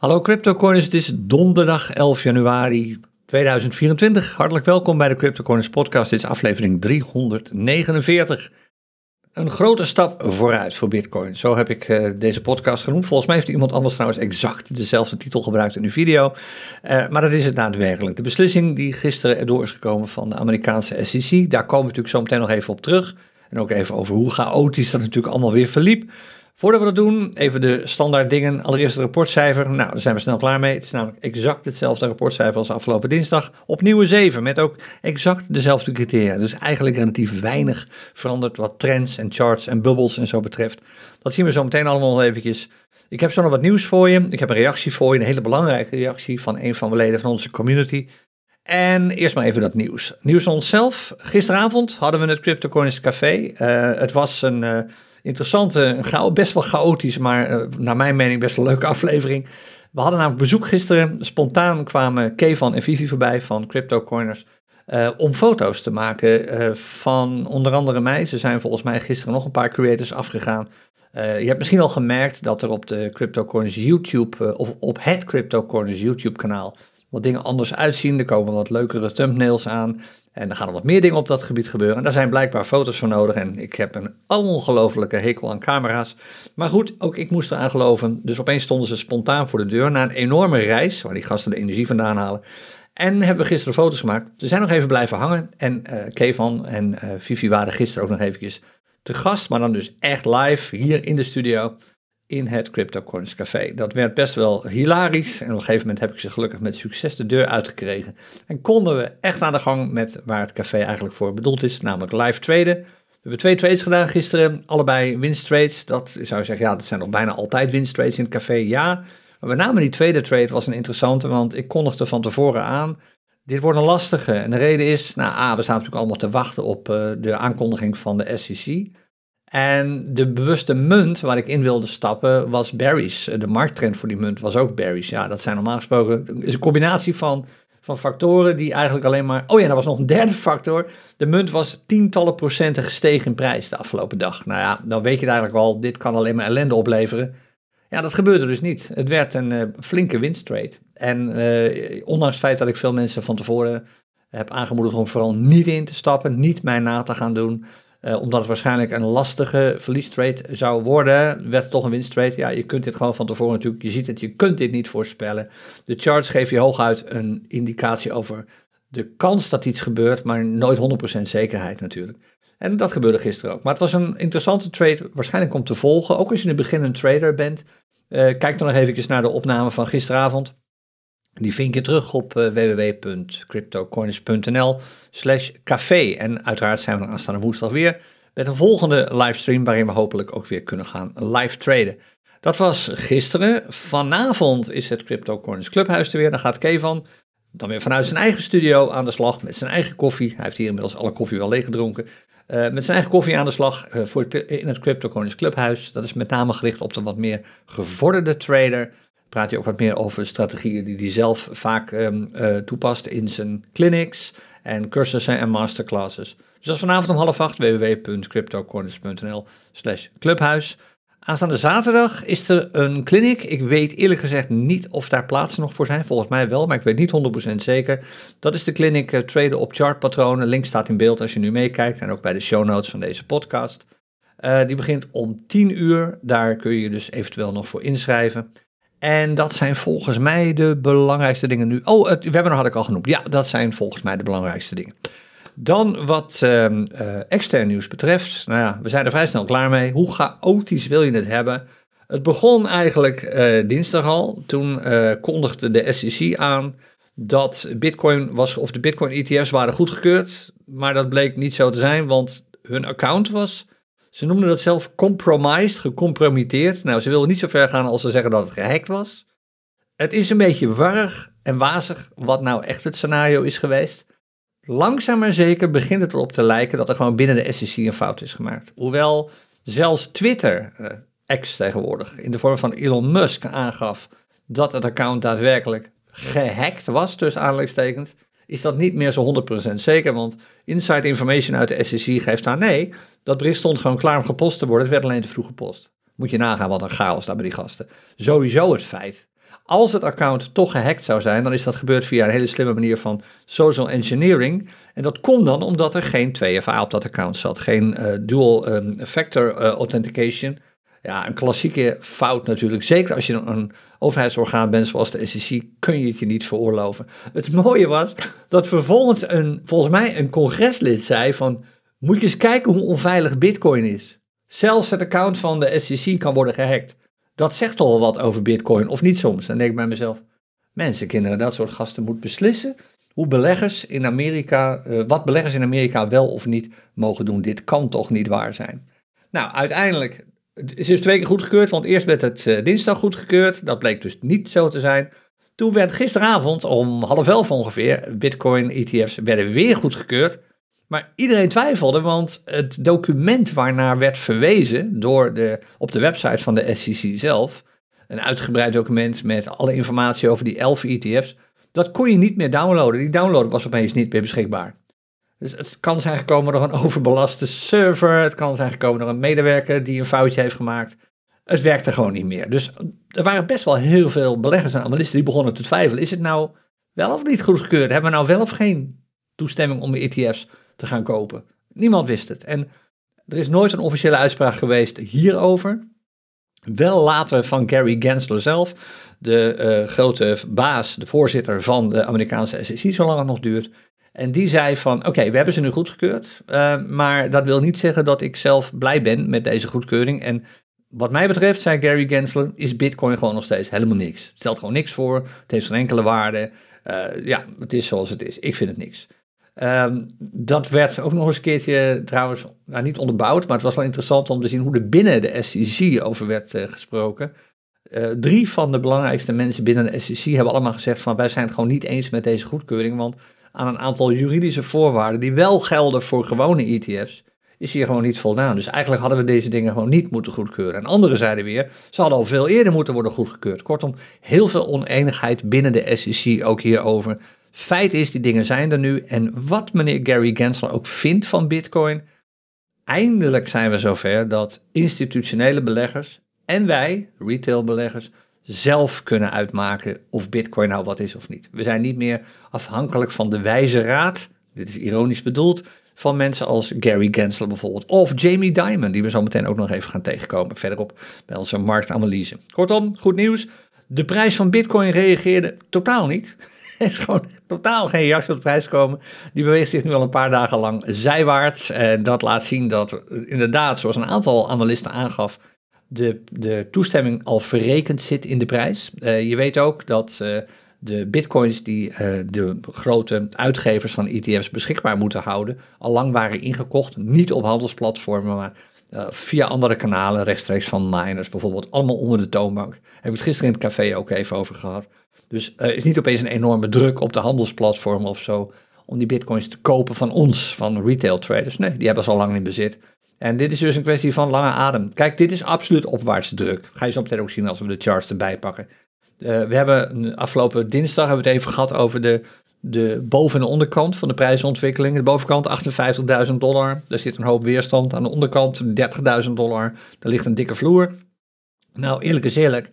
Hallo CryptoCoiners, het is donderdag 11 januari 2024. Hartelijk welkom bij de CryptoCoiners podcast. Dit is aflevering 349. Een grote stap vooruit voor Bitcoin. Zo heb ik uh, deze podcast genoemd. Volgens mij heeft iemand anders trouwens exact dezelfde titel gebruikt in de video. Uh, maar dat is het daadwerkelijk. De beslissing die gisteren erdoor is gekomen van de Amerikaanse SEC, daar komen we natuurlijk zo meteen nog even op terug. En ook even over hoe chaotisch dat natuurlijk allemaal weer verliep. Voordat we dat doen, even de standaard dingen. Allereerst het rapportcijfer. Nou, daar zijn we snel klaar mee. Het is namelijk exact hetzelfde rapportcijfer als afgelopen dinsdag. Opnieuw een 7, met ook exact dezelfde criteria. Dus eigenlijk relatief weinig veranderd wat trends en charts en bubbles en zo betreft. Dat zien we zo meteen allemaal nog eventjes. Ik heb zo nog wat nieuws voor je. Ik heb een reactie voor je, een hele belangrijke reactie van een van de leden van onze community. En eerst maar even dat nieuws. Nieuws van onszelf. Gisteravond hadden we het CryptoCoins Café. Uh, het was een... Uh, interessante, best wel chaotisch, maar uh, naar mijn mening best wel leuke aflevering. We hadden namelijk bezoek gisteren. Spontaan kwamen Kevan en Vivi voorbij van CryptoCoiners. Uh, om foto's te maken uh, van onder andere mij. Ze zijn volgens mij gisteren nog een paar creators afgegaan. Je hebt misschien al gemerkt dat er op de CryptoCoiners YouTube, of op het CryptoCoiners YouTube kanaal, wat dingen anders uitzien. Er komen wat leukere thumbnails aan. En er gaan er wat meer dingen op dat gebied gebeuren. En daar zijn blijkbaar foto's voor nodig. En ik heb een ongelofelijke hekel aan camera's. Maar goed, ook ik moest eraan geloven. Dus opeens stonden ze spontaan voor de deur na een enorme reis, waar die gasten de energie vandaan halen. En hebben we gisteren foto's gemaakt. Ze zijn nog even blijven hangen. En uh, Kevan en uh, Vivi waren gisteren ook nog eventjes te gast. Maar dan dus echt live hier in de studio in het CryptoCoins Café. Dat werd best wel hilarisch en op een gegeven moment heb ik ze gelukkig met succes de deur uitgekregen. En konden we echt aan de gang met waar het café eigenlijk voor bedoeld is, namelijk live traden. We hebben twee trades gedaan gisteren, allebei winst trades. Dat zou je zeggen, ja, dat zijn nog bijna altijd winst trades in het café, ja. Maar met name die tweede trade was een interessante, want ik kondigde van tevoren aan, dit wordt een lastige. En de reden is, nou we staan natuurlijk allemaal te wachten op uh, de aankondiging van de SEC. En de bewuste munt waar ik in wilde stappen was berries. De markttrend voor die munt was ook berries. Ja, dat zijn normaal gesproken is een combinatie van, van factoren die eigenlijk alleen maar... Oh ja, er was nog een derde factor. De munt was tientallen procenten gestegen in prijs de afgelopen dag. Nou ja, dan weet je het eigenlijk al, dit kan alleen maar ellende opleveren. Ja, dat gebeurde dus niet. Het werd een uh, flinke winsttrade. En uh, ondanks het feit dat ik veel mensen van tevoren heb aangemoedigd om vooral niet in te stappen, niet mij na te gaan doen... Uh, omdat het waarschijnlijk een lastige verliestrade zou worden, werd het toch een winsttrade. Ja, je kunt dit gewoon van tevoren natuurlijk, je ziet het, je kunt dit niet voorspellen. De charts geven je hooguit een indicatie over de kans dat iets gebeurt, maar nooit 100% zekerheid natuurlijk. En dat gebeurde gisteren ook. Maar het was een interessante trade, waarschijnlijk om te volgen, ook als je een beginnend trader bent. Uh, kijk dan nog even naar de opname van gisteravond. Die vind je terug op uh, www.cryptocoins.nl slash café. En uiteraard zijn we er aanstaande woensdag weer met een volgende livestream waarin we hopelijk ook weer kunnen gaan live traden. Dat was gisteren. Vanavond is het CryptoCoins Clubhuis er weer. Dan gaat Kevan dan weer vanuit zijn eigen studio aan de slag met zijn eigen koffie. Hij heeft hier inmiddels alle koffie wel leeggedronken. Uh, met zijn eigen koffie aan de slag uh, voor in het CryptoCoins Clubhuis. Dat is met name gericht op de wat meer gevorderde trader praat hij ook wat meer over strategieën die hij zelf vaak um, uh, toepast in zijn clinics en cursussen en masterclasses. Dus dat is vanavond om half acht, www.cryptocorners.nl slash clubhuis. Aanstaande zaterdag is er een clinic. Ik weet eerlijk gezegd niet of daar plaatsen nog voor zijn. Volgens mij wel, maar ik weet niet 100% zeker. Dat is de clinic uh, Traden op chartpatronen. Link staat in beeld als je nu meekijkt en ook bij de show notes van deze podcast. Uh, die begint om 10 uur. Daar kun je je dus eventueel nog voor inschrijven. En dat zijn volgens mij de belangrijkste dingen nu. Oh, het webinar had ik al genoemd. Ja, dat zijn volgens mij de belangrijkste dingen. Dan wat uh, uh, extern nieuws betreft. Nou ja, we zijn er vrij snel klaar mee. Hoe chaotisch wil je het hebben? Het begon eigenlijk uh, dinsdag al. Toen uh, kondigde de SEC aan dat Bitcoin was, of de Bitcoin ETF's waren goedgekeurd. Maar dat bleek niet zo te zijn, want hun account was ze noemden dat zelf compromised, gecompromitteerd. Nou, ze wilden niet zo ver gaan als ze zeggen dat het gehackt was. Het is een beetje warrig en wazig wat nou echt het scenario is geweest. Langzaam maar zeker begint het erop te lijken dat er gewoon binnen de SEC een fout is gemaakt. Hoewel zelfs Twitter, uh, X tegenwoordig, in de vorm van Elon Musk aangaf dat het account daadwerkelijk gehackt was, tussen aanleidingstekens, is dat niet meer zo 100% zeker, want inside information uit de SEC geeft aan nee, dat bericht stond gewoon klaar om gepost te worden, het werd alleen te vroeg gepost. Moet je nagaan wat een chaos daar bij die gasten. Sowieso het feit, Als het account toch gehackt zou zijn, dan is dat gebeurd via een hele slimme manier van social engineering. En dat kon dan omdat er geen 2FA op dat account zat, geen uh, dual um, factor uh, authentication. Ja, een klassieke fout natuurlijk. Zeker als je een overheidsorgaan bent zoals de SEC, kun je het je niet veroorloven. Het mooie was dat vervolgens een, volgens mij een congreslid zei van, moet je eens kijken hoe onveilig bitcoin is. Zelfs het account van de SEC kan worden gehackt. Dat zegt toch al wat over bitcoin, of niet soms? Dan denk ik bij mezelf, mensen, kinderen, dat soort gasten moeten beslissen hoe beleggers in Amerika, uh, wat beleggers in Amerika wel of niet mogen doen. Dit kan toch niet waar zijn? Nou, uiteindelijk het is dus twee keer goedgekeurd, want eerst werd het uh, dinsdag goedgekeurd. Dat bleek dus niet zo te zijn. Toen werd gisteravond om half elf ongeveer, Bitcoin-ETF's werden weer goedgekeurd. Maar iedereen twijfelde, want het document waarnaar werd verwezen door de, op de website van de SEC zelf, een uitgebreid document met alle informatie over die 11 ETF's, dat kon je niet meer downloaden. Die download was opeens niet meer beschikbaar. Dus het kan zijn gekomen door een overbelaste server, het kan zijn gekomen door een medewerker die een foutje heeft gemaakt. Het werkte gewoon niet meer. Dus er waren best wel heel veel beleggers en analisten die begonnen te twijfelen. Is het nou wel of niet goedgekeurd? Hebben we nou wel of geen toestemming om ETF's te gaan kopen? Niemand wist het. En er is nooit een officiële uitspraak geweest hierover. Wel later van Gary Gensler zelf, de uh, grote baas, de voorzitter van de Amerikaanse SEC, zolang het nog duurt. En die zei van, oké, we hebben ze nu goedgekeurd, uh, maar dat wil niet zeggen dat ik zelf blij ben met deze goedkeuring. En wat mij betreft, zei Gary Gensler, is Bitcoin gewoon nog steeds helemaal niks. Het stelt gewoon niks voor, het heeft geen enkele waarde. Uh, ja, het is zoals het is. Ik vind het niks. Um, dat werd ook nog eens een keertje trouwens, nou, niet onderbouwd, maar het was wel interessant om te zien hoe er binnen de SEC over werd uh, gesproken. Uh, drie van de belangrijkste mensen binnen de SEC hebben allemaal gezegd van wij zijn het gewoon niet eens met deze goedkeuring, want aan een aantal juridische voorwaarden die wel gelden voor gewone ETF's, is hier gewoon niet voldaan. Dus eigenlijk hadden we deze dingen gewoon niet moeten goedkeuren. En anderen zeiden weer, ze hadden al veel eerder moeten worden goedgekeurd. Kortom, heel veel oneenigheid binnen de SEC ook hierover. Feit is, die dingen zijn er nu. En wat meneer Gary Gensler ook vindt van Bitcoin, eindelijk zijn we zover dat institutionele beleggers en wij, retailbeleggers, zelf kunnen uitmaken of Bitcoin nou wat is of niet. We zijn niet meer afhankelijk van de wijze raad, dit is ironisch bedoeld, van mensen als Gary Gensler bijvoorbeeld, of Jamie Dimon, die we zo meteen ook nog even gaan tegenkomen verderop bij onze marktanalyse. Kortom, goed nieuws. De prijs van Bitcoin reageerde totaal niet. Is gewoon totaal geen reactie op de prijs komen. Die beweegt zich nu al een paar dagen lang zijwaarts. En dat laat zien dat inderdaad, zoals een aantal analisten aangaf, de, de toestemming al verrekend zit in de prijs. Uh, je weet ook dat uh, de bitcoins die de grote uitgevers van ETF's beschikbaar moeten houden, al lang waren ingekocht. Niet op handelsplatformen, maar via andere kanalen, rechtstreeks van miners bijvoorbeeld. Allemaal onder de toonbank. Heb ik het gisteren in het café ook even over gehad. Dus er is niet opeens een enorme druk op de handelsplatformen of zo om die bitcoins te kopen van ons, van retail traders. Nee, die hebben ze al lang in bezit. En dit is dus een kwestie van lange adem. Kijk, dit is absoluut opwaartse druk. Ga je zo meteen ook zien als we de charts erbij pakken. Uh, we hebben afgelopen dinsdag hebben we het even gehad over de, de boven- en onderkant van de prijsontwikkeling. De bovenkant 58.000 dollar, daar zit een hoop weerstand. Aan de onderkant 30.000 dollar, daar ligt een dikke vloer. Nou, eerlijk is eerlijk,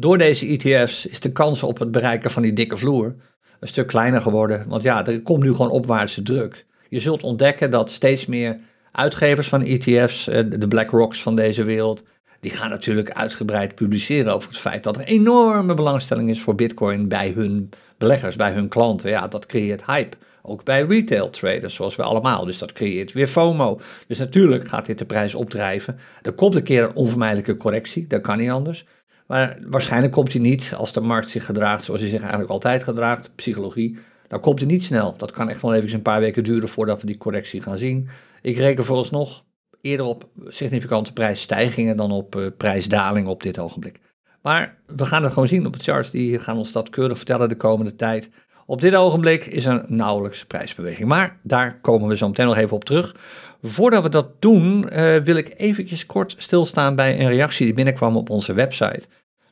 door deze ETF's is de kans op het bereiken van die dikke vloer een stuk kleiner geworden. Want ja, er komt nu gewoon opwaartse druk. Je zult ontdekken dat steeds meer uitgevers van ETF's, eh, de BlackRocks van deze wereld, die gaan natuurlijk uitgebreid publiceren over het feit dat er enorme belangstelling is voor Bitcoin bij hun beleggers, bij hun klanten. Ja, dat creëert hype. Ook bij retail traders, zoals we allemaal. Dus dat creëert weer FOMO. Dus natuurlijk gaat dit de prijs opdrijven. Er komt een keer een onvermijdelijke correctie, dat kan niet anders. Maar waarschijnlijk komt hij niet als de markt zich gedraagt zoals hij zich eigenlijk altijd gedraagt, psychologie. Dan komt hij niet snel. Dat kan echt wel even een paar weken duren voordat we die correctie gaan zien. Ik reken vooralsnog eerder op significante prijsstijgingen dan op uh, prijsdaling op dit ogenblik. Maar we gaan het gewoon zien op de charts. Die gaan ons dat keurig vertellen de komende tijd. Op dit ogenblik is er nauwelijks prijsbeweging. Maar daar komen we zo meteen nog even op terug. Voordat we dat doen, uh, wil ik eventjes kort stilstaan bij een reactie die binnenkwam op onze website.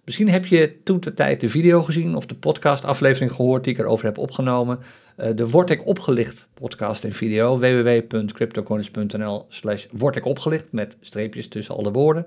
Misschien heb je toen de tijd de video gezien of de podcastaflevering gehoord die ik erover heb opgenomen. Uh, de Word ik opgelicht podcast en video. www.cryptocoins.nl slash word ik opgelicht met streepjes tussen alle woorden.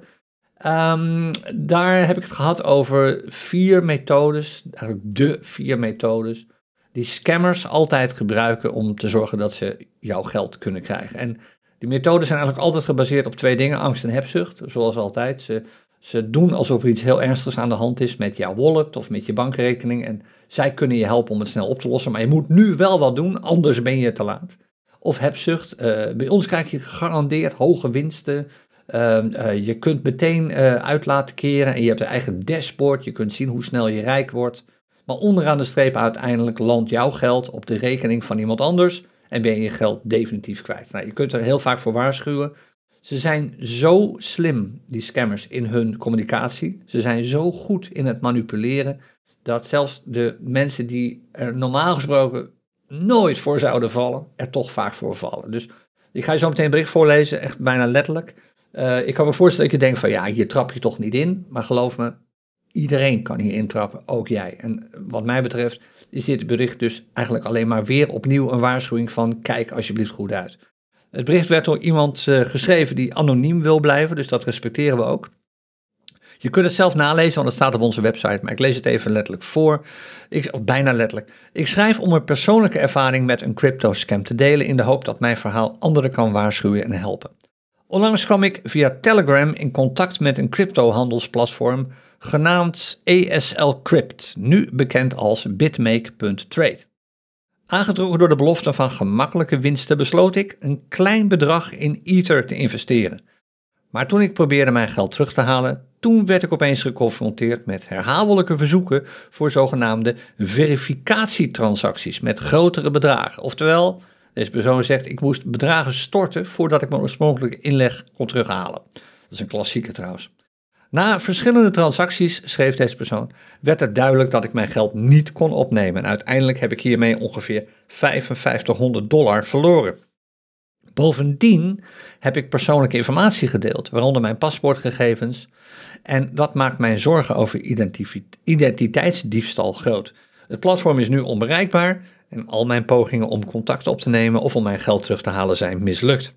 Ehm, daar heb ik het gehad over vier methodes, eigenlijk de vier methodes, die scammers altijd gebruiken om te zorgen dat ze jouw geld kunnen krijgen. En die methodes zijn eigenlijk altijd gebaseerd op twee dingen, angst en hebzucht, zoals altijd. Ze, ze doen alsof er iets heel ernstigs aan de hand is met jouw wallet of met je bankrekening en zij kunnen je helpen om het snel op te lossen, maar je moet nu wel wat doen, anders ben je te laat. Of hebzucht, uh, bij ons krijg je gegarandeerd hoge winsten, Ehm, eh, je kunt meteen uh, uit laten keren en je hebt een eigen dashboard. Je kunt zien hoe snel je rijk wordt. Maar onderaan de streep uiteindelijk landt jouw geld op de rekening van iemand anders en ben je je geld definitief kwijt. Nou, je kunt er heel vaak voor waarschuwen. Ze zijn zo slim, die scammers, in hun communicatie. Ze zijn zo goed in het manipuleren dat zelfs de mensen die er normaal gesproken nooit voor zouden vallen, er toch vaak voor vallen. Dus ik ga je zo meteen een bericht voorlezen, echt bijna letterlijk. Uh, ik kan me voorstellen dat je denkt van ja, hier trap je toch niet in. Maar geloof me, iedereen kan hier intrappen, ook jij. En wat mij betreft is dit bericht dus eigenlijk alleen maar weer opnieuw een waarschuwing van kijk alsjeblieft goed uit. Het bericht werd door iemand uh, geschreven die anoniem wil blijven, dus dat respecteren we ook. Je kunt het zelf nalezen, want het staat op onze website, maar ik lees het even letterlijk voor. Ik, of bijna letterlijk. Ik schrijf om een persoonlijke ervaring met een crypto scam te delen in de hoop dat mijn verhaal anderen kan waarschuwen en helpen. Onlangs kwam ik via Telegram in contact met een cryptohandelsplatform genaamd ASL Crypt, nu bekend als bitmake.trade. Aangetrokken door de belofte van gemakkelijke winsten besloot ik een klein bedrag in Ether te investeren. Maar toen ik probeerde mijn geld terug te halen, toen werd ik opeens geconfronteerd met herhaaldelijke verzoeken voor zogenaamde verificatietransacties met grotere bedragen. Oftewel, deze persoon zegt, ik moest bedragen storten voordat ik mijn oorspronkelijke inleg kon terughalen. Dat is een klassieke trouwens. Na verschillende transacties, schreef deze persoon, werd het duidelijk dat ik mijn geld niet kon opnemen. En uiteindelijk heb ik hiermee ongeveer 5500 dollar verloren. Bovendien heb ik persoonlijke informatie gedeeld, waaronder mijn paspoortgegevens. En dat maakt mijn zorgen over identiteitsdiefstal groot. Het platform is nu onbereikbaar en al mijn pogingen om contact op te nemen of om mijn geld terug te halen zijn mislukt.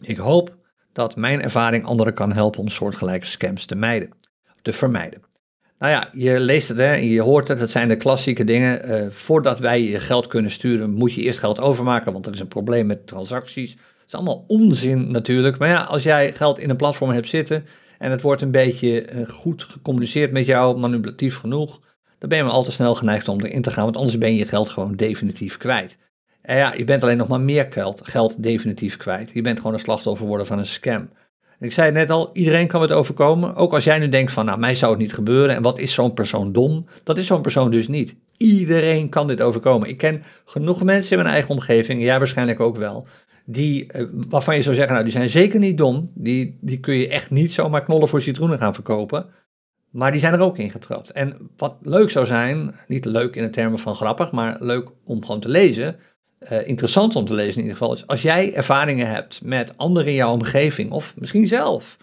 Ik hoop dat mijn ervaring anderen kan helpen om soortgelijke scams te, mijden, te vermijden. Nou ja, je leest het, hè, je hoort het, het zijn de klassieke dingen. Uh, voordat wij je geld kunnen sturen, moet je eerst geld overmaken, want er is een probleem met transacties. Het is allemaal onzin natuurlijk. Maar ja, als jij geld in een platform hebt zitten en het wordt een beetje uh, goed gecommuniceerd met jou, manipulatief genoeg, dan ben je maar al te snel geneigd om erin te gaan, want anders ben je je geld gewoon definitief kwijt. Ja, je bent alleen nog maar meer geld, geld definitief kwijt. Je bent gewoon een slachtoffer worden van een scam. ik zei het net al, iedereen kan het overkomen. Ook als jij nu denkt van, nou, mij zou het niet gebeuren. En wat is zo'n persoon dom? Dat is zo'n persoon dus niet. Iedereen kan dit overkomen. Ik ken genoeg mensen in mijn eigen omgeving, jij waarschijnlijk ook wel, die, eh, waarvan je zou zeggen, nou, die zijn zeker niet dom. Die, die kun je echt niet zomaar knollen voor citroenen gaan verkopen. Maar die zijn er ook in getrapt. En wat leuk zou zijn, niet leuk in de termen van grappig, maar leuk om gewoon te lezen, uh, interessant om te lezen in ieder geval, is als jij ervaringen hebt met anderen in jouw omgeving, of misschien zelf,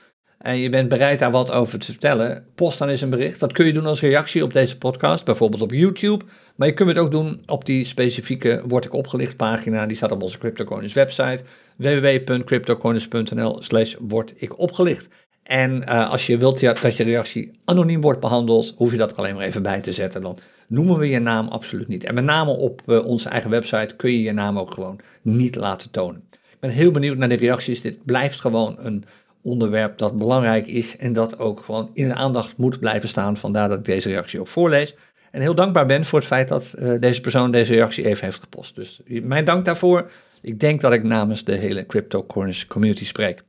en je bent bereid daar wat over te vertellen, post dan eens een bericht. Dat kun je doen als reactie op deze podcast, bijvoorbeeld op YouTube. Maar je kunt het ook doen op die specifieke Word ik opgelicht pagina. Die staat op onze CryptoCoins website www.cryptocoins.nl slash word ik opgelicht. En uh, als je wilt dat je reactie anoniem wordt behandeld, hoef je dat alleen maar even bij te zetten. Dan noemen we je naam absoluut niet. En met name op uh, onze eigen website kun je je naam ook gewoon niet laten tonen. Ik ben heel benieuwd naar de reacties. Dit blijft gewoon een onderwerp dat belangrijk is en dat ook gewoon in de aandacht moet blijven staan. Vandaar dat ik deze reactie ook voorlees. En heel dankbaar ben voor het feit dat uh, deze persoon deze reactie even heeft gepost. Dus mijn dank daarvoor. Ik denk dat ik namens de hele Crypto Corners community spreek.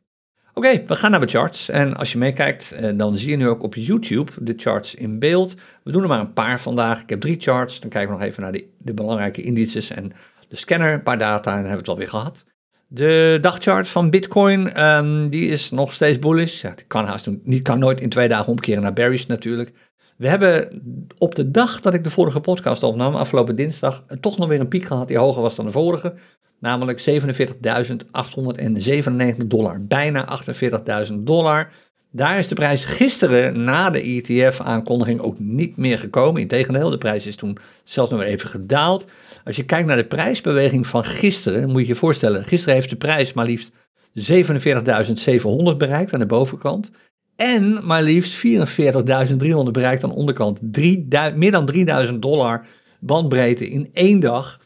Oké, we gaan naar de charts. En als je meekijkt, eh, dan zie je nu ook op YouTube de charts in beeld. We doen er maar een paar vandaag. Ik heb drie charts. Dan kijken we nog even naar de, de belangrijke indices en de scanner, een paar data en dan hebben we het alweer gehad. De dagchart van Bitcoin, um, die is nog steeds bullish. Ja, die kan niet, kan nooit in twee dagen omkeren naar bearish natuurlijk. We hebben op de dag dat ik de vorige podcast opnam, afgelopen dinsdag, toch nog weer een piek gehad die hoger was dan de vorige namelijk 47.897 dollar, bijna 48.000 dollar. Daar is de prijs gisteren na de ETF-aankondiging ook niet meer gekomen. Integendeel, de prijs is toen zelfs nog even gedaald. Als je kijkt naar de prijsbeweging van gisteren, moet je je voorstellen, gisteren heeft de prijs maar liefst 47.700 bereikt aan de bovenkant. En maar liefst 44.300 bereikt aan de onderkant. meer dan 3000 dollar bandbreedte in één dag.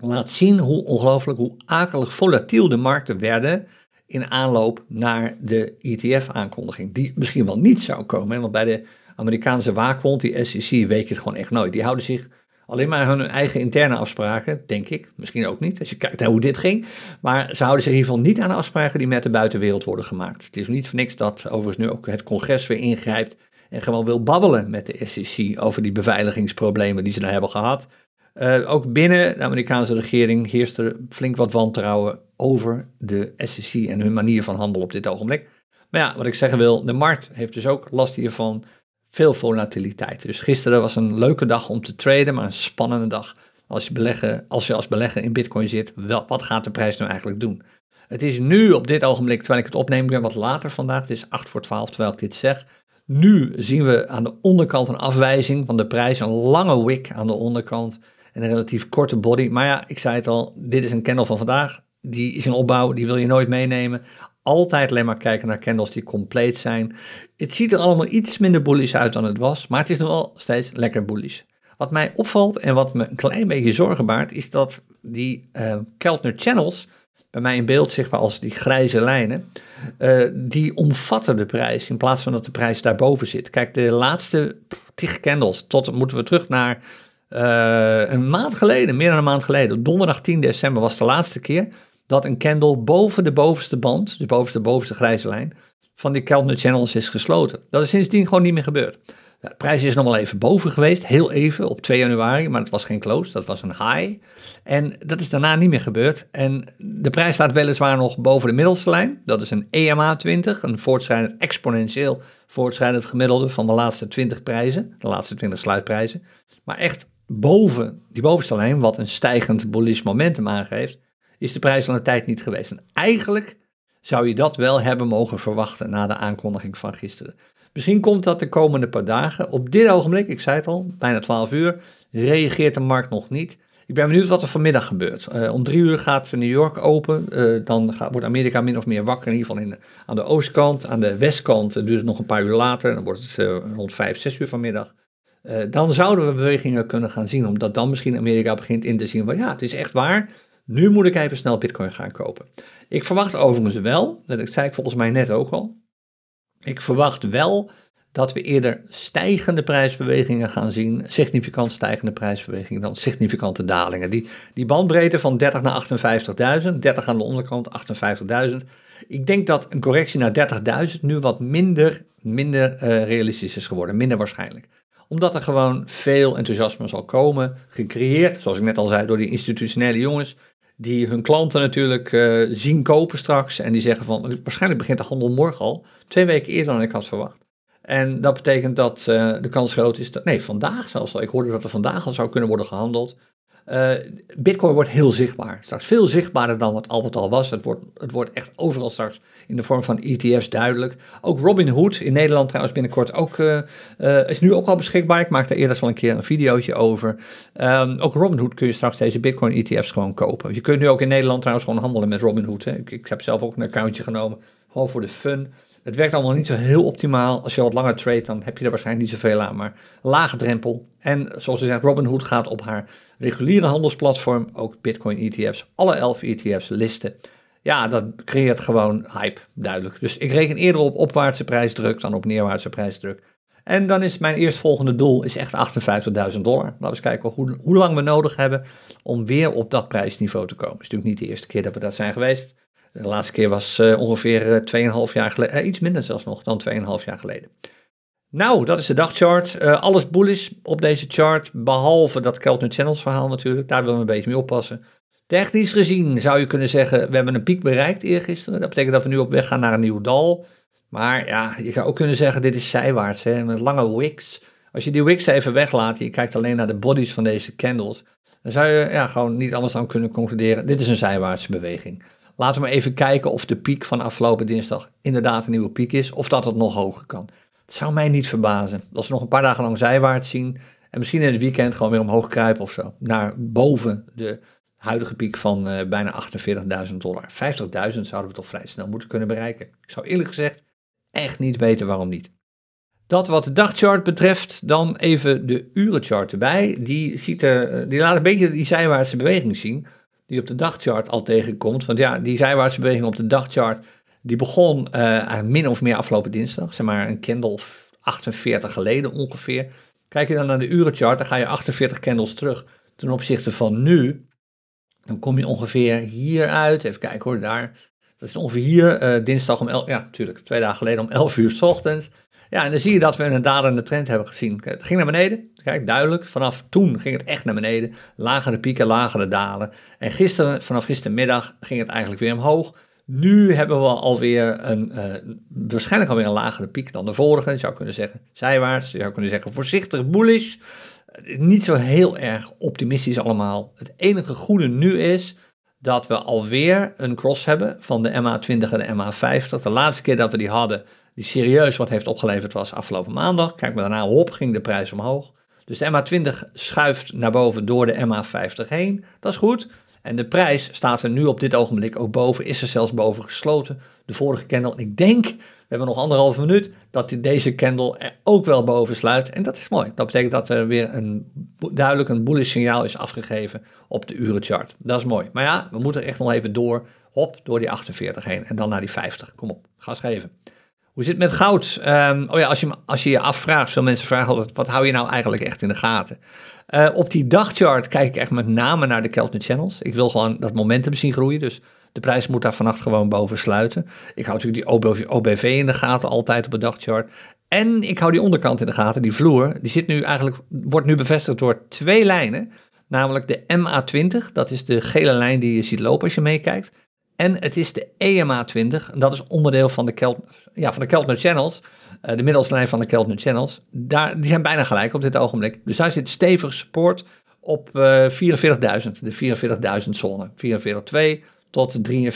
Laat zien hoe ongelooflijk, hoe akelig volatiel de markten werden in aanloop naar de ETF-aankondiging. Die misschien wel niet zou komen, want bij de Amerikaanse waakhond, die SEC, weet je het gewoon echt nooit. Die houden zich alleen maar hun eigen interne afspraken, denk ik. Misschien ook niet, als je kijkt naar hoe dit ging. Maar ze houden zich in ieder geval niet aan afspraken die met de buitenwereld worden gemaakt. Het is niet voor niks dat overigens nu ook het congres weer ingrijpt en gewoon wil babbelen met de SEC over die beveiligingsproblemen die ze daar hebben gehad. Uh, ook binnen de Amerikaanse regering heerst er flink wat wantrouwen over de SEC en hun manier van handelen op dit ogenblik. Maar ja, wat ik zeggen wil, de markt heeft dus ook last hiervan veel volatiliteit. Dus gisteren was een leuke dag om te traden, maar een spannende dag. Als je, als je als belegger in Bitcoin zit, wel, wat gaat de prijs nou eigenlijk doen? Het is nu op dit ogenblik, terwijl ik het opneem, ben wat later vandaag, het is 8 voor 12 terwijl ik dit zeg. Nu zien we aan de onderkant een afwijzing van de prijs, een lange wick aan de onderkant en een relatief korte body. Maar ja, ik zei het al, dit is een candle van vandaag. Die is in opbouw, die wil je nooit meenemen altijd alleen maar kijken naar candles die compleet zijn. Het ziet er allemaal iets minder bullish uit dan het was, maar het is nog wel steeds lekker bullish. Wat mij opvalt en wat me een klein beetje zorgen baart, is dat die uh, Keltner channels, bij mij in beeld zichtbaar als die grijze lijnen, uh, die omvatten de prijs in plaats van dat de prijs daarboven zit. Kijk, de laatste tig candles, tot moeten we terug naar uh, een maand geleden, meer dan een maand geleden, donderdag 10 december was de laatste keer dat een candle boven de bovenste band, de bovenste, bovenste grijze lijn, van die Keltner Channels is gesloten. Dat is sindsdien gewoon niet meer gebeurd. de prijs is nog wel even boven geweest, heel even, op 2 januari, maar het was geen close, dat was een high. En dat is daarna niet meer gebeurd. En de prijs staat weliswaar nog boven de middelste lijn, dat is een EMA 20, een voortschrijdend, exponentieel voortschrijdend gemiddelde van de laatste 20 prijzen, de laatste 20 sluitprijzen. Maar echt boven die bovenste lijn, wat een stijgend bullish momentum aangeeft, is de prijs al een tijd niet geweest. En eigenlijk zou je dat wel hebben mogen verwachten na de aankondiging van gisteren. Misschien komt dat de komende paar dagen. Op dit ogenblik, ik zei het al, bijna 12 uur, reageert de markt nog niet. Ik ben benieuwd wat er vanmiddag gebeurt. Uh, om drie uur gaat New York open. Uh, dan gaat, wordt Amerika min of meer wakker, in ieder geval aan de oostkant. Aan de westkant uh, duurt het nog een paar uur later. Dan wordt het rond 5, 6 uur vanmiddag. Dan zouden we bewegingen kunnen gaan zien, omdat dan misschien Amerika begint in te zien van ja, het is echt waar. Nu moet ik even snel Bitcoin gaan kopen. Ik verwacht overigens wel, dat zei ik volgens mij net ook al. Ik verwacht wel dat we eerder stijgende prijsbewegingen gaan zien, significant stijgende prijsbewegingen dan significante dalingen. Die, die bandbreedte van 30 naar 58.000, 30 aan de onderkant, 58.000. Ik denk dat een correctie naar 30.000 nu wat minder, minder uh, realistisch is geworden, minder waarschijnlijk omdat er gewoon veel enthousiasme zal komen, gecreëerd, zoals ik net al zei, door die institutionele jongens die hun klanten natuurlijk uh, zien kopen straks. En die zeggen van, waarschijnlijk begint de handel morgen al, twee weken eerder dan ik had verwacht. En dat betekent dat uh, de kans groot is dat, nee, vandaag zelfs al. Ik hoorde dat er vandaag al zou kunnen worden gehandeld. Uh, Bitcoin wordt heel zichtbaar. Straks veel zichtbaarder dan wat altijd al was. Het wordt, het wordt echt overal straks in de vorm van ETF's duidelijk. Ook Robinhood in Nederland trouwens binnenkort ook, uh, uh, is nu ook al beschikbaar. Ik maakte eerder al een keer een videootje over. Um, ook Robinhood kun je straks deze Bitcoin ETF's gewoon kopen. Je kunt nu ook in Nederland trouwens gewoon handelen met Robinhood. Hè. Ik, ik heb zelf ook een accountje genomen, gewoon voor de fun. Het werkt allemaal niet zo heel optimaal. Als je wat langer trade, dan heb je er waarschijnlijk niet zoveel aan. Maar lage drempel. En zoals je zegt, Robinhood gaat op haar reguliere handelsplatform ook Bitcoin ETF's, alle 11 ETF's listen. Ja, dat creëert gewoon hype, duidelijk. Dus ik reken eerder op opwaartse prijsdruk dan op neerwaartse prijsdruk. En dan is mijn eerstvolgende doel is echt 58.000 dollar. Laten we eens kijken hoe, hoe lang we nodig hebben om weer op dat prijsniveau te komen. Het is natuurlijk niet de eerste keer dat we dat zijn geweest. De laatste keer was uh, ongeveer 2,5 eh, jaar geleden, uh, iets minder zelfs nog dan 2,5 jaar geleden. Nou, dat is de dagchart. Uh, alles bullish op deze chart, behalve dat Keltner Channels verhaal natuurlijk. Daar willen we een beetje mee oppassen. Technisch gezien zou je kunnen zeggen, we hebben een piek bereikt eergisteren. Dat betekent dat we nu op weg gaan naar een nieuw dal. Maar ja, je zou ook kunnen zeggen, dit is zijwaarts, hè, met lange wicks. Als je die wicks even weglaat je kijkt alleen naar de bodies van deze candles, dan zou je ja, gewoon niet anders dan kunnen concluderen, dit is een zijwaartse beweging. Laten we maar even kijken of de piek van afgelopen dinsdag inderdaad een nieuwe piek is, of dat het nog hoger kan. Het zou mij niet verbazen. Als we nog een paar dagen lang zijwaarts zien en misschien in het weekend gewoon weer omhoog kruipen of zo, naar boven de huidige piek van uh, bijna 48.000 dollar. 50.000 zouden we toch vrij snel moeten kunnen bereiken. Ik zou eerlijk gezegd echt niet weten waarom niet. Dat wat de dagchart betreft, dan even de urenchart erbij. Die, ziet er, die laat een beetje die zijwaartse beweging zien, die op de dagchart al tegenkomt. Want ja, die zijwaartse beweging op de dagchart, die begon uh, min of meer afgelopen dinsdag, zeg maar een candle 48 geleden ongeveer. Kijk je dan naar de urenchart, dan ga je 48 candles terug ten opzichte van nu. Dan kom je ongeveer hier uit. Even kijken hoor, daar. Dat is ongeveer hier, uh, dinsdag om 11 ja natuurlijk, twee dagen geleden om 11 uur s ochtends. Ja, en dan zie je dat we een dalende trend hebben gezien. Het ging naar beneden, kijk, duidelijk. Vanaf toen ging het echt naar beneden. Lagere pieken, lagere dalen. En gisteren, vanaf gistermiddag, ging het eigenlijk weer omhoog. Nu hebben we alweer een, uh, waarschijnlijk alweer een lagere piek dan de vorige. Je zou kunnen zeggen zijwaarts, je zou kunnen zeggen voorzichtig bullish. Niet zo heel erg optimistisch allemaal. Het enige goede nu is dat we alweer een cross hebben van de MA20 en de MA50. De laatste keer dat we die hadden, die serieus wat heeft opgeleverd, was afgelopen maandag. Kijk maar daarna, hop, ging de prijs omhoog. Dus de MA20 schuift naar boven door de MA50 heen. Dat is goed. En de prijs staat er nu op dit ogenblik ook boven, is er zelfs boven gesloten. De vorige candle, ik denk, we hebben nog anderhalve minuut, dat deze candle er ook wel boven sluit. En dat is mooi. Dat betekent dat er weer een duidelijk een bullish signaal is afgegeven op de urenchart. Dat is mooi. Maar ja, we moeten echt nog even door, hop, door die 48 heen en dan naar die 50. Kom op, gas geven. Hoe zit het met goud? Um, oh ja, als je, als je je afvraagt, veel mensen vragen altijd, wat hou je nou eigenlijk echt in de gaten? Uh, op die dagchart kijk ik echt met name naar de Keltner Channels. Ik wil gewoon dat momentum zien groeien, dus de prijs moet daar vannacht gewoon boven sluiten. Ik hou natuurlijk die OBV, OBV in de gaten altijd op de dagchart. En ik hou die onderkant in de gaten, die vloer, die zit nu eigenlijk, wordt nu bevestigd door twee lijnen. Namelijk de MA20, dat is de gele lijn die je ziet lopen als je meekijkt. En het is de EMA20, dat is onderdeel van de, ja, van de Keltner Channels, uh, de middelslijn van de Keltner Channels. Daar, die zijn bijna gelijk op dit ogenblik. Dus daar zit stevig support op uh, 44.000, de 44.000 zone. 44.2 tot 43.9, 43.8.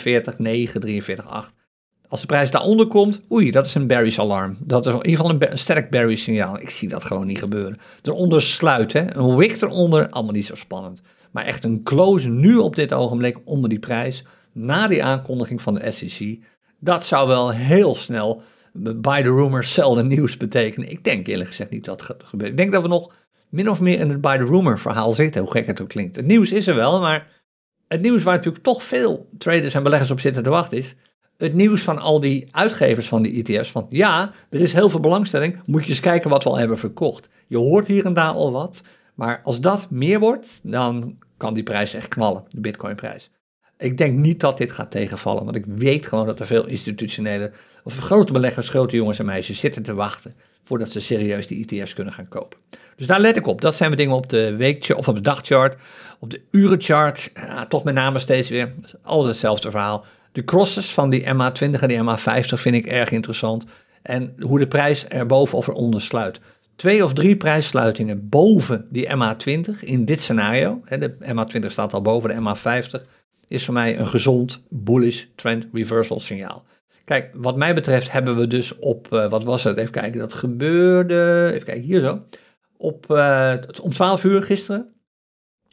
Als de prijs daaronder komt, oei, dat is een bearish alarm. Dat is in ieder geval een, sterk bearish signaal. Ik zie dat gewoon niet gebeuren. Eronder sluiten, een wick eronder, allemaal niet zo spannend. Maar echt een close nu op dit ogenblik onder die prijs na die aankondiging van de SEC, dat zou wel heel snel by the rumor sell nieuws betekenen. Ik denk eerlijk gezegd niet dat gebeurt. Ik denk dat we nog min of meer in het by the rumor verhaal zitten, hoe gek het ook klinkt. Het nieuws is er wel, maar het nieuws waar natuurlijk toch veel traders en beleggers op zitten te wachten is, het nieuws van al die uitgevers van die ETF's. Van ja, er is heel veel belangstelling, moet je eens kijken wat we al hebben verkocht. Je hoort hier en daar al wat, maar als dat meer wordt, dan kan die prijs echt knallen, de bitcoinprijs. Ik denk niet dat dit gaat tegenvallen, want ik weet gewoon dat er veel institutionele of grote beleggers, grote jongens en meisjes zitten te wachten voordat ze serieus die ETF's kunnen gaan kopen. Dus daar let ik op. Dat zijn we dingen op de weekchart of op de dagchart, op de urenchart. Ja, toch met name steeds weer al hetzelfde verhaal. De crosses van die MA20 en die MA50 vind ik erg interessant. En hoe de prijs er boven of eronder sluit. Twee of drie prijssluitingen boven die MA20 in dit scenario. De MA20 staat al boven de MA50 is voor mij een gezond bullish trend reversal signaal. Kijk, wat mij betreft hebben we dus op, uh, wat was het? Even kijken, dat gebeurde, even kijken, hier zo. Op, uh, om 12 uur gisteren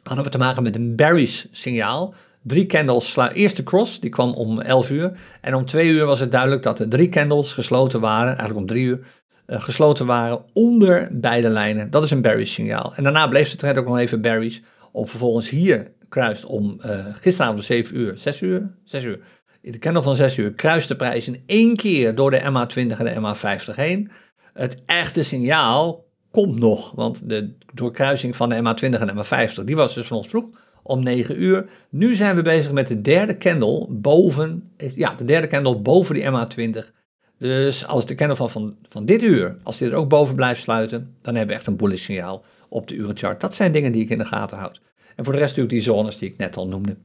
hadden we te maken met een bearish signaal. Drie candles, eerste cross, die kwam om 11 uur. En om 2 uur was het duidelijk dat er drie candles gesloten waren, eigenlijk om 3 uur, uh, gesloten waren onder beide lijnen. Dat is een bearish signaal. En daarna bleef de trend ook nog even bearish, om vervolgens hier kruist om uh, gisteravond om 7 uur, 6 uur, 6 uur. In de candle van 6 uur kruist de prijs in één keer door de MA20 en de MA50 heen. Het echte signaal komt nog, want de doorkruising van de MA20 en de MA50, die was dus van ons vroeg om 9 uur. Nu zijn we bezig met de derde candle boven, ja, de derde candle boven die MA20. Dus als de candle van, van, van dit uur, als die er ook boven blijft sluiten, dan hebben we echt een bullish signaal op de urenchart. Dat zijn dingen die ik in de gaten houd. En voor de rest natuurlijk die zones die ik net al noemde.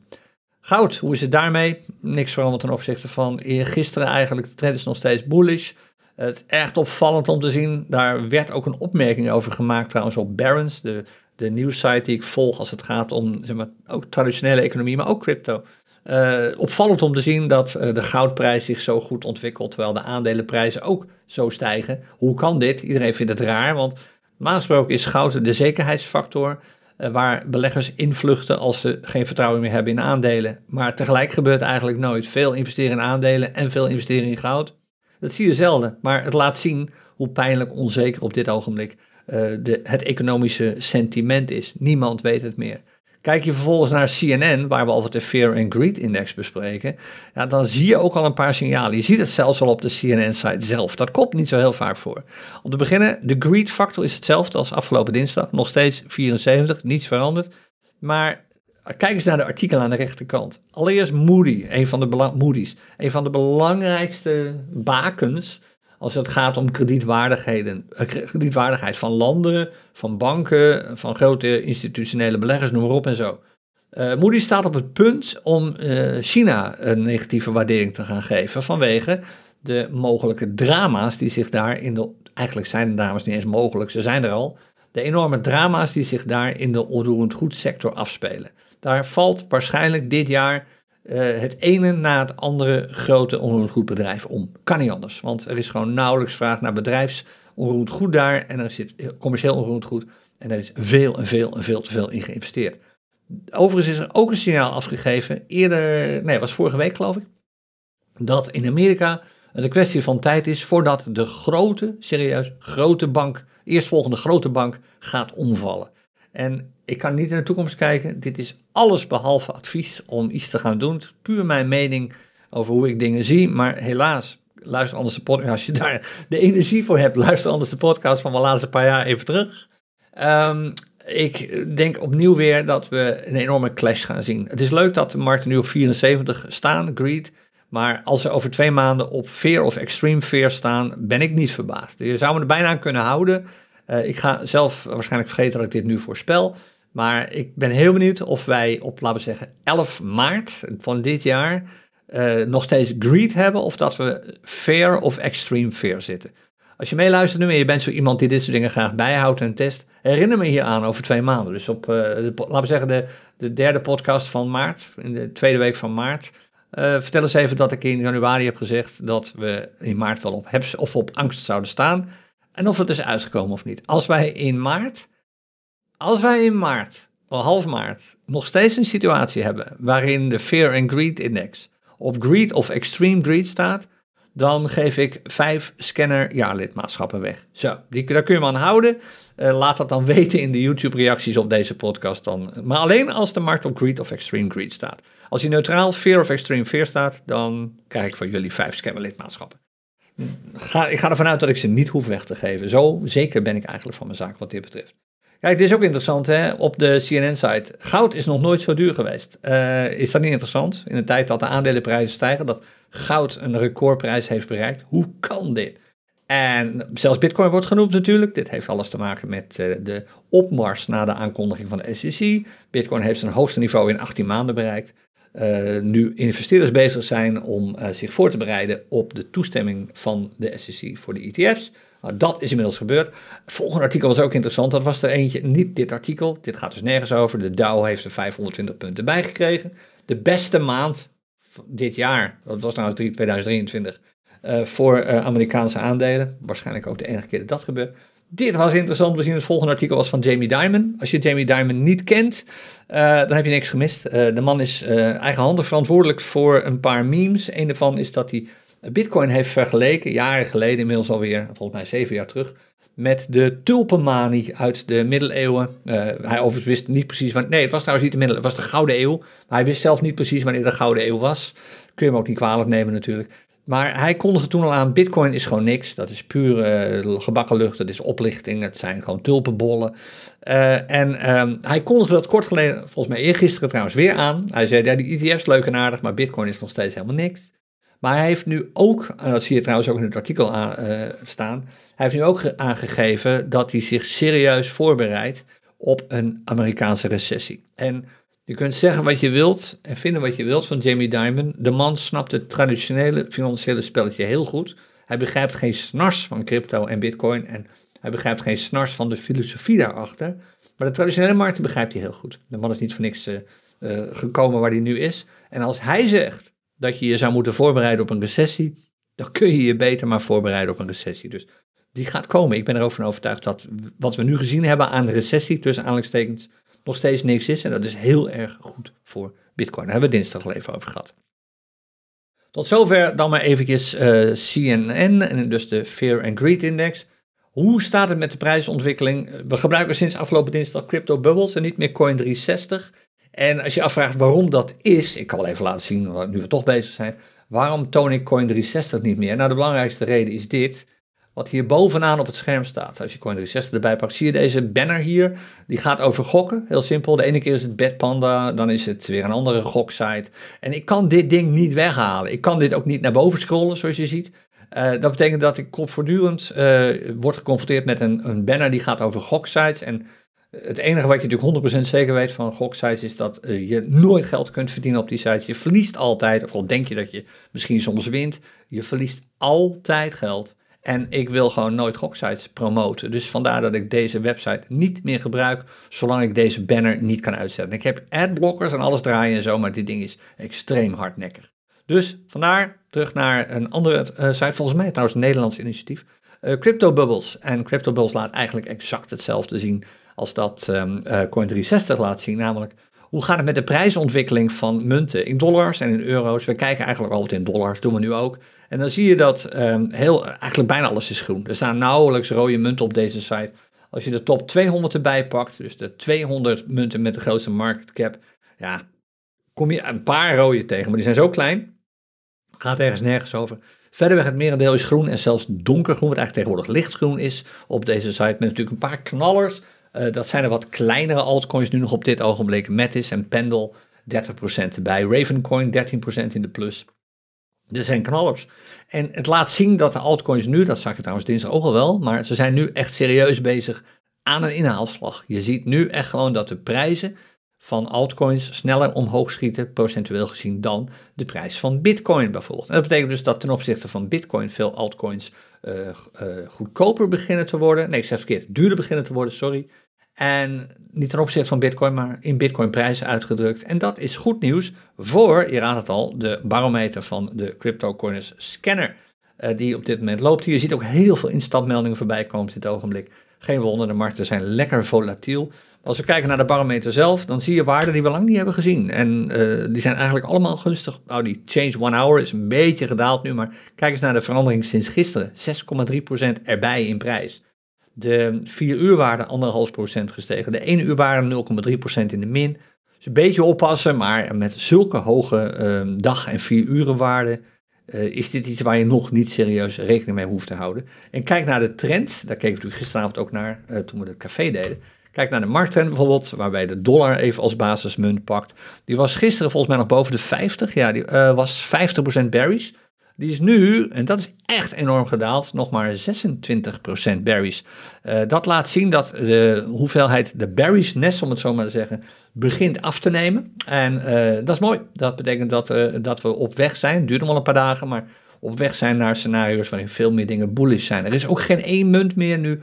Goud, hoe is het daarmee? Niks veranderd ten opzichte van gisteren eigenlijk. De trend is nog steeds bullish. Het is echt opvallend om te zien. Daar werd ook een opmerking over gemaakt trouwens op Barron's, de, de nieuwssite die ik volg als het gaat om zeg maar, ook traditionele economie, maar ook crypto. Uh, opvallend om te zien dat uh, de goudprijs zich zo goed ontwikkelt, terwijl de aandelenprijzen ook zo stijgen. Hoe kan dit? Iedereen vindt het raar, want normaal gesproken is goud de zekerheidsfactor. Eh, waar beleggers invluchten als ze geen vertrouwen meer hebben in aandelen. Maar tegelijk gebeurt eigenlijk nooit. Veel investeren in aandelen en veel investeren in goud. Dat zie je zelden, maar het laat zien hoe pijnlijk onzeker op dit ogenblik uh, de, het economische sentiment is. Niemand weet het meer. Kijk je vervolgens naar CNN, waar we altijd de Fear and Greed Index bespreken, ja, dan zie je ook al een paar signalen. Je ziet het zelfs al op de CNN-site zelf. Dat komt niet zo heel vaak voor. Om te beginnen, de greed factor is hetzelfde als afgelopen dinsdag. Nog steeds 74, niets veranderd. Maar kijk eens naar de artikelen aan de rechterkant. Allereerst Moody, een van de, Moody's, een van de belangrijkste bakens als het gaat om kredietwaardigheden, eh, kredietwaardigheid van landen, van banken, van grote institutionele beleggers, noem maar op en zo. Uh, Moody staat op het punt om uh, China een negatieve waardering te gaan geven vanwege de mogelijke drama's die zich daar in de, eigenlijk zijn de drama's niet eens mogelijk, ze zijn er al, de enorme drama's die zich daar in de onroerend goedsector afspelen. Daar valt waarschijnlijk dit jaar uh, het ene na het andere grote onroerend goedbedrijf om. Kan niet anders, want er is gewoon nauwelijks vraag naar bedrijfs onroerend goed daar en er zit commercieel onroerend goed en er is veel en veel en veel te veel in geïnvesteerd. Overigens is er ook een signaal afgegeven, eerder, nee, was vorige week geloof ik, dat in Amerika het een kwestie van tijd is voordat de grote, serieus grote bank, eerstvolgende grote bank, gaat omvallen. En ik kan niet in de toekomst kijken. Dit is alles behalve advies om iets te gaan doen. Het is puur mijn mening over hoe ik dingen zie. Maar helaas, luister anders de podcast. Als je daar de energie voor hebt, luister anders de podcast van de laatste paar jaar even terug. Um, ik denk opnieuw weer dat we een enorme clash gaan zien. Het is leuk dat de markten nu op 74 staan, greed. Maar als ze over twee maanden op fear of extreme fear staan, ben ik niet verbaasd. Je zou me er bijna aan kunnen houden. Uh, ik ga zelf waarschijnlijk vergeten dat ik dit nu voorspel. Maar ik ben heel benieuwd of wij op, laten we zeggen, 11 maart van dit jaar uh, nog steeds greed hebben of dat we fair of extreme fair zitten. Als je meeluistert nu en je bent zo iemand die dit soort dingen graag bijhoudt en test, herinner me hier aan over twee maanden. Dus op, de, laten we zeggen, de, de derde podcast van maart, in de tweede week van maart. Uh, vertel eens even dat ik in januari heb gezegd dat we in maart wel op hebs of op angst zouden staan. En of het is uitgekomen of niet. Als wij in maart als wij in maart, half maart, nog steeds een situatie hebben waarin de Fear and Greed Index op greed of extreme greed staat, dan geef ik vijf scanner jaarlidmaatschappen weg. Zo, die, daar kun je me aan houden. Uh, laat dat dan weten in de YouTube-reacties op deze podcast dan. Maar alleen als de markt op greed of extreme greed staat. Als hij neutraal fear of extreme fear staat, dan krijg ik van jullie vijf scanner lidmaatschappen. Ga, ik ga ervan uit dat ik ze niet hoef weg te geven. Zo zeker ben ik eigenlijk van mijn zaak wat dit betreft. Kijk, dit is ook interessant hè, op de CNN-site. Goud is nog nooit zo duur geweest. Uh, is dat niet interessant? In de tijd dat de aandelenprijzen stijgen, dat goud een recordprijs heeft bereikt. Hoe kan dit? En zelfs Bitcoin wordt genoemd natuurlijk. Dit heeft alles te maken met uh, de opmars na de aankondiging van de SEC. Bitcoin heeft zijn hoogste niveau in 18 maanden bereikt. Uh, nu investeerders bezig zijn om zich voor te bereiden op de toestemming van de SEC voor de ETF's. Nou, dat is inmiddels gebeurd. Het volgende artikel was ook interessant. Dat was er eentje, niet dit artikel. Dit gaat dus nergens over. De Dow heeft er 520 punten bijgekregen. De beste maand dit jaar, dat was nou 2023, uh, voor uh, Amerikaanse aandelen. Waarschijnlijk ook de enige keer dat dat gebeurt. Dit was interessant We zien Het volgende artikel was van Jamie Dimon. Als je Jamie Dimon niet kent, uh, dan heb je niks gemist. de man is eigenhandig verantwoordelijk voor een paar memes. Een daarvan is dat hij Bitcoin heeft vergeleken, jaren geleden, inmiddels alweer, volgens mij zeven jaar terug, met de tulpenmanie uit de middeleeuwen. Uh, hij overigens wist niet precies wanneer. Nee, het was trouwens niet de middeleeuwen, het was de Gouden Eeuw. Maar hij wist zelf niet precies wanneer de Gouden Eeuw was. Kun je hem ook niet kwalijk nemen natuurlijk. Maar hij kondigde toen al aan, bitcoin is gewoon niks. Dat is puur uh, gebakken lucht, dat is oplichting, het zijn gewoon tulpenbollen. Uh, en um, hij kondigde dat kort geleden, volgens mij eergisteren trouwens, weer aan. Hij zei, ja, die ETF's leuk en aardig, maar bitcoin is nog steeds helemaal niks. Maar hij heeft nu ook, dat zie je trouwens ook in het artikel aan, uh, staan, hij heeft nu ook aangegeven dat hij zich serieus voorbereidt op een Amerikaanse recessie. En je kunt zeggen wat je wilt en vinden wat je wilt van Jamie Dimon. De man snapt het traditionele financiële spelletje heel goed. Hij begrijpt geen snars van crypto en bitcoin en hij begrijpt geen snars van de filosofie daarachter. Maar de traditionele markten begrijpt hij heel goed. De man is niet voor niks uh, gekomen waar hij nu is. En als hij zegt dat je je zou moeten voorbereiden op een recessie, dan kun je je beter maar voorbereiden op een recessie. Dus die gaat komen. Ik ben er ook van overtuigd dat wat we nu gezien hebben aan de recessie, tussen aanhalingstekens, nog steeds niks is. En dat is heel erg goed voor Bitcoin. Daar hebben we dinsdag al even over gehad. Tot zover dan maar eventjes uh, CNN, en dus de Fear and Greed Index. Hoe staat het met de prijsontwikkeling? We gebruiken sinds afgelopen dinsdag crypto bubbles en niet meer Coin360. En als je afvraagt waarom dat is, ik kan wel even laten zien, nu we toch bezig zijn. Waarom toon ik Coin360 niet meer? Nou, de belangrijkste reden is dit. Wat hier bovenaan op het scherm staat. Als je Coin360 erbij pakt, zie je deze banner hier. Die gaat over gokken. Heel simpel. De ene keer is het Bedpanda, dan is het weer een andere goksite. En ik kan dit ding niet weghalen. Ik kan dit ook niet naar boven scrollen, zoals je ziet. Uh, dat betekent dat ik voortdurend uh, word geconfronteerd met een, een banner die gaat over goksites. En het enige wat je natuurlijk 100% zeker weet van goksites is dat uh, je nooit geld kunt verdienen op die sites. Je verliest altijd, of al denk je dat je misschien soms wint, je verliest altijd geld. En ik wil gewoon nooit goksites promoten. Dus vandaar dat ik deze website niet meer gebruik, zolang ik deze banner niet kan uitzetten. Ik heb adblockers en alles draaien en zo, maar dit ding is extreem hardnekkig. Dus vandaar terug naar een andere uh, site, volgens mij trouwens een Nederlands initiatief. Uh, Crypto Bubbles. En Crypto Bubbles laat eigenlijk exact hetzelfde zien als dat um, uh, Coin360 laat zien. Namelijk, hoe gaat het met de prijsontwikkeling van munten in dollars en in euro's? We kijken eigenlijk altijd in dollars, doen we nu ook. En dan zie je dat um, heel, eigenlijk bijna alles is groen. Er staan nauwelijks rode munten op deze site. Als je de top 200 erbij pakt, dus de 200 munten met de grootste market cap, ja, kom je een paar rode tegen, maar die zijn zo klein Gaat ergens nergens over. Verderweg het merendeel is groen en zelfs donkergroen, wat eigenlijk tegenwoordig lichtgroen is op deze site. Met natuurlijk een paar knallers. Uh, dat zijn er wat kleinere altcoins nu nog op dit ogenblik. Metis en Pendle 30% erbij. Ravencoin 13% in de plus. Er zijn knallers. En het laat zien dat de altcoins nu, dat zag je trouwens dinsdag ook al wel, maar ze zijn nu echt serieus bezig aan een inhaalslag. Je ziet nu echt gewoon dat de prijzen van altcoins sneller omhoog schieten, procentueel gezien, dan de prijs van Bitcoin bijvoorbeeld. En dat betekent dus dat ten opzichte van Bitcoin veel altcoins uh, uh, goedkoper beginnen te worden. Nee, ik zeg verkeerd, duurder beginnen te worden, sorry. En niet ten opzichte van Bitcoin, maar in Bitcoin-prijzen uitgedrukt. En dat is goed nieuws voor, je raadt het al, de barometer van de CryptoCoiners scanner. Uh, die op dit moment loopt. Je ziet ook heel veel instapmeldingen voorbij komen op dit ogenblik. Geen wonder, de markten zijn lekker volatiel. Als we kijken naar de barometer zelf, dan zie je waarden die we lang niet hebben gezien. En uh, die zijn eigenlijk allemaal gunstig. Nou, die change one hour is een beetje gedaald nu, maar kijk eens naar de verandering sinds gisteren. 6,3% erbij in prijs. De 4 uur waarde 1,5% gestegen. De 1 uur waarde 0,3% in de min. Dus een beetje oppassen, maar met zulke hoge uh, dag- en 4 uren waarden uh, is dit iets waar je nog niet serieus rekening mee hoeft te houden. En kijk naar de trend, daar keken we natuurlijk gisteravond ook naar uh, toen we de café deden. Kijk naar de markttrend bijvoorbeeld, waarbij de dollar even als basismunt pakt. Die was gisteren volgens mij nog boven de 50. Ja, die uh, was 50% bearish. Die is nu, en dat is echt enorm gedaald, nog maar 26% berries. Uh, dat laat zien dat de hoeveelheid, de bearishness om het zo maar te zeggen, begint af te nemen. En uh, dat is mooi. Dat betekent dat, uh, dat we op weg zijn. Het duurt nog wel een paar dagen, maar op weg zijn naar scenario's waarin veel meer dingen bullish zijn. Er is ook geen één munt meer nu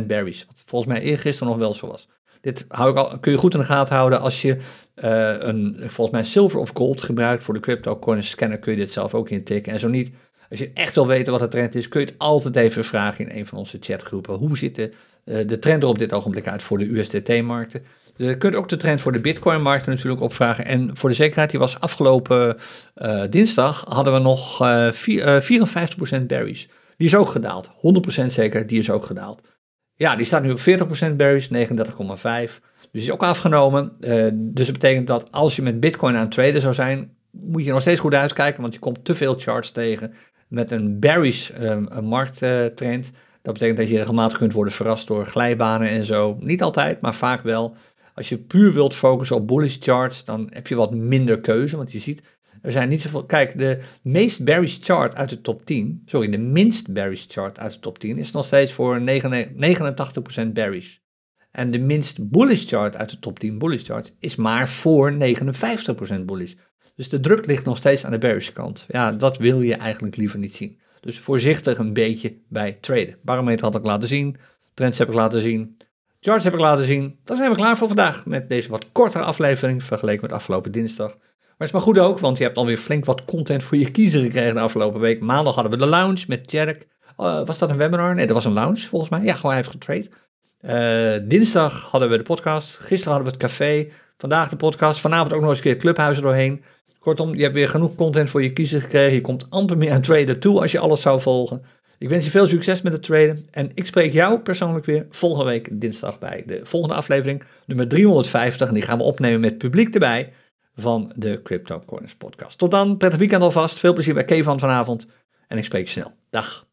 100% berries. Wat volgens mij eergisteren nog wel zo was. Dit hou ik al, kun je goed in de gaten houden als je uh, een, volgens mij silver of gold gebruikt voor de crypto coin scanner, kun je dit zelf ook intikken. En zo niet, als je echt wil weten wat de trend is, kun je het altijd even vragen in een van onze chatgroepen. Hoe ziet de, uh, de trend er op dit ogenblik uit voor de USDT-markten? Je kunt ook de trend voor de Bitcoin-markten natuurlijk opvragen. En voor de zekerheid, die was afgelopen uh, dinsdag, hadden we nog vier, uh, 54% berries. Die is ook gedaald. 100% zeker, die is ook gedaald. Ja, die staat nu op 40% berries, 39,5. Dus die is ook afgenomen. Uh, dus dat betekent dat als je met Bitcoin aan het traden zou zijn, moet je nog steeds goed uitkijken, want je komt te veel charts tegen met een bearish um, markttrend. dat betekent dat je regelmatig kunt worden verrast door glijbanen en zo. Niet altijd, maar vaak wel. Als je puur wilt focussen op bullish charts, dan heb je wat minder keuze. Want je ziet, er zijn niet zoveel. Kijk, de meest bearish chart uit de top 10, sorry, de minst bearish chart uit de top 10 is nog steeds voor 89% bearish. En de minst bullish chart uit de top 10 bullish charts is maar voor 59% bullish. Dus de druk ligt nog steeds aan de bearish kant. Ja, dat wil je eigenlijk liever niet zien. Dus voorzichtig een beetje bij traden. Barometer had ik laten zien, trends heb ik laten zien, charts heb ik laten zien. Dan zijn we klaar voor vandaag met deze wat kortere aflevering vergeleken met afgelopen dinsdag. Maar het is maar goed ook, want je hebt alweer flink wat content voor je kiezer gekregen de afgelopen week. Maandag hadden we de lounge met Jerk. Eh, was dat een webinar? Nee, dat was een lounge volgens mij. Ja, gewoon hij heeft getrade. Eh, dinsdag hadden we de podcast. Gisteren hadden we het café. Vandaag de podcast. Vanavond ook nog eens een keer Clubhuizen doorheen. Kortom, je hebt weer genoeg content voor je kiezer gekregen. Je komt amper meer aan traden toe als je alles zou volgen. Ik wens je veel succes met het traden. En ik spreek jou persoonlijk weer volgende week dinsdag bij de volgende aflevering, nummer 350. En die gaan we opnemen met publiek erbij van de Crypto Corners podcast. Tot dan, prettig weekend alvast. Veel plezier bij Kevin vanavond. En ik spreek je snel. Dag.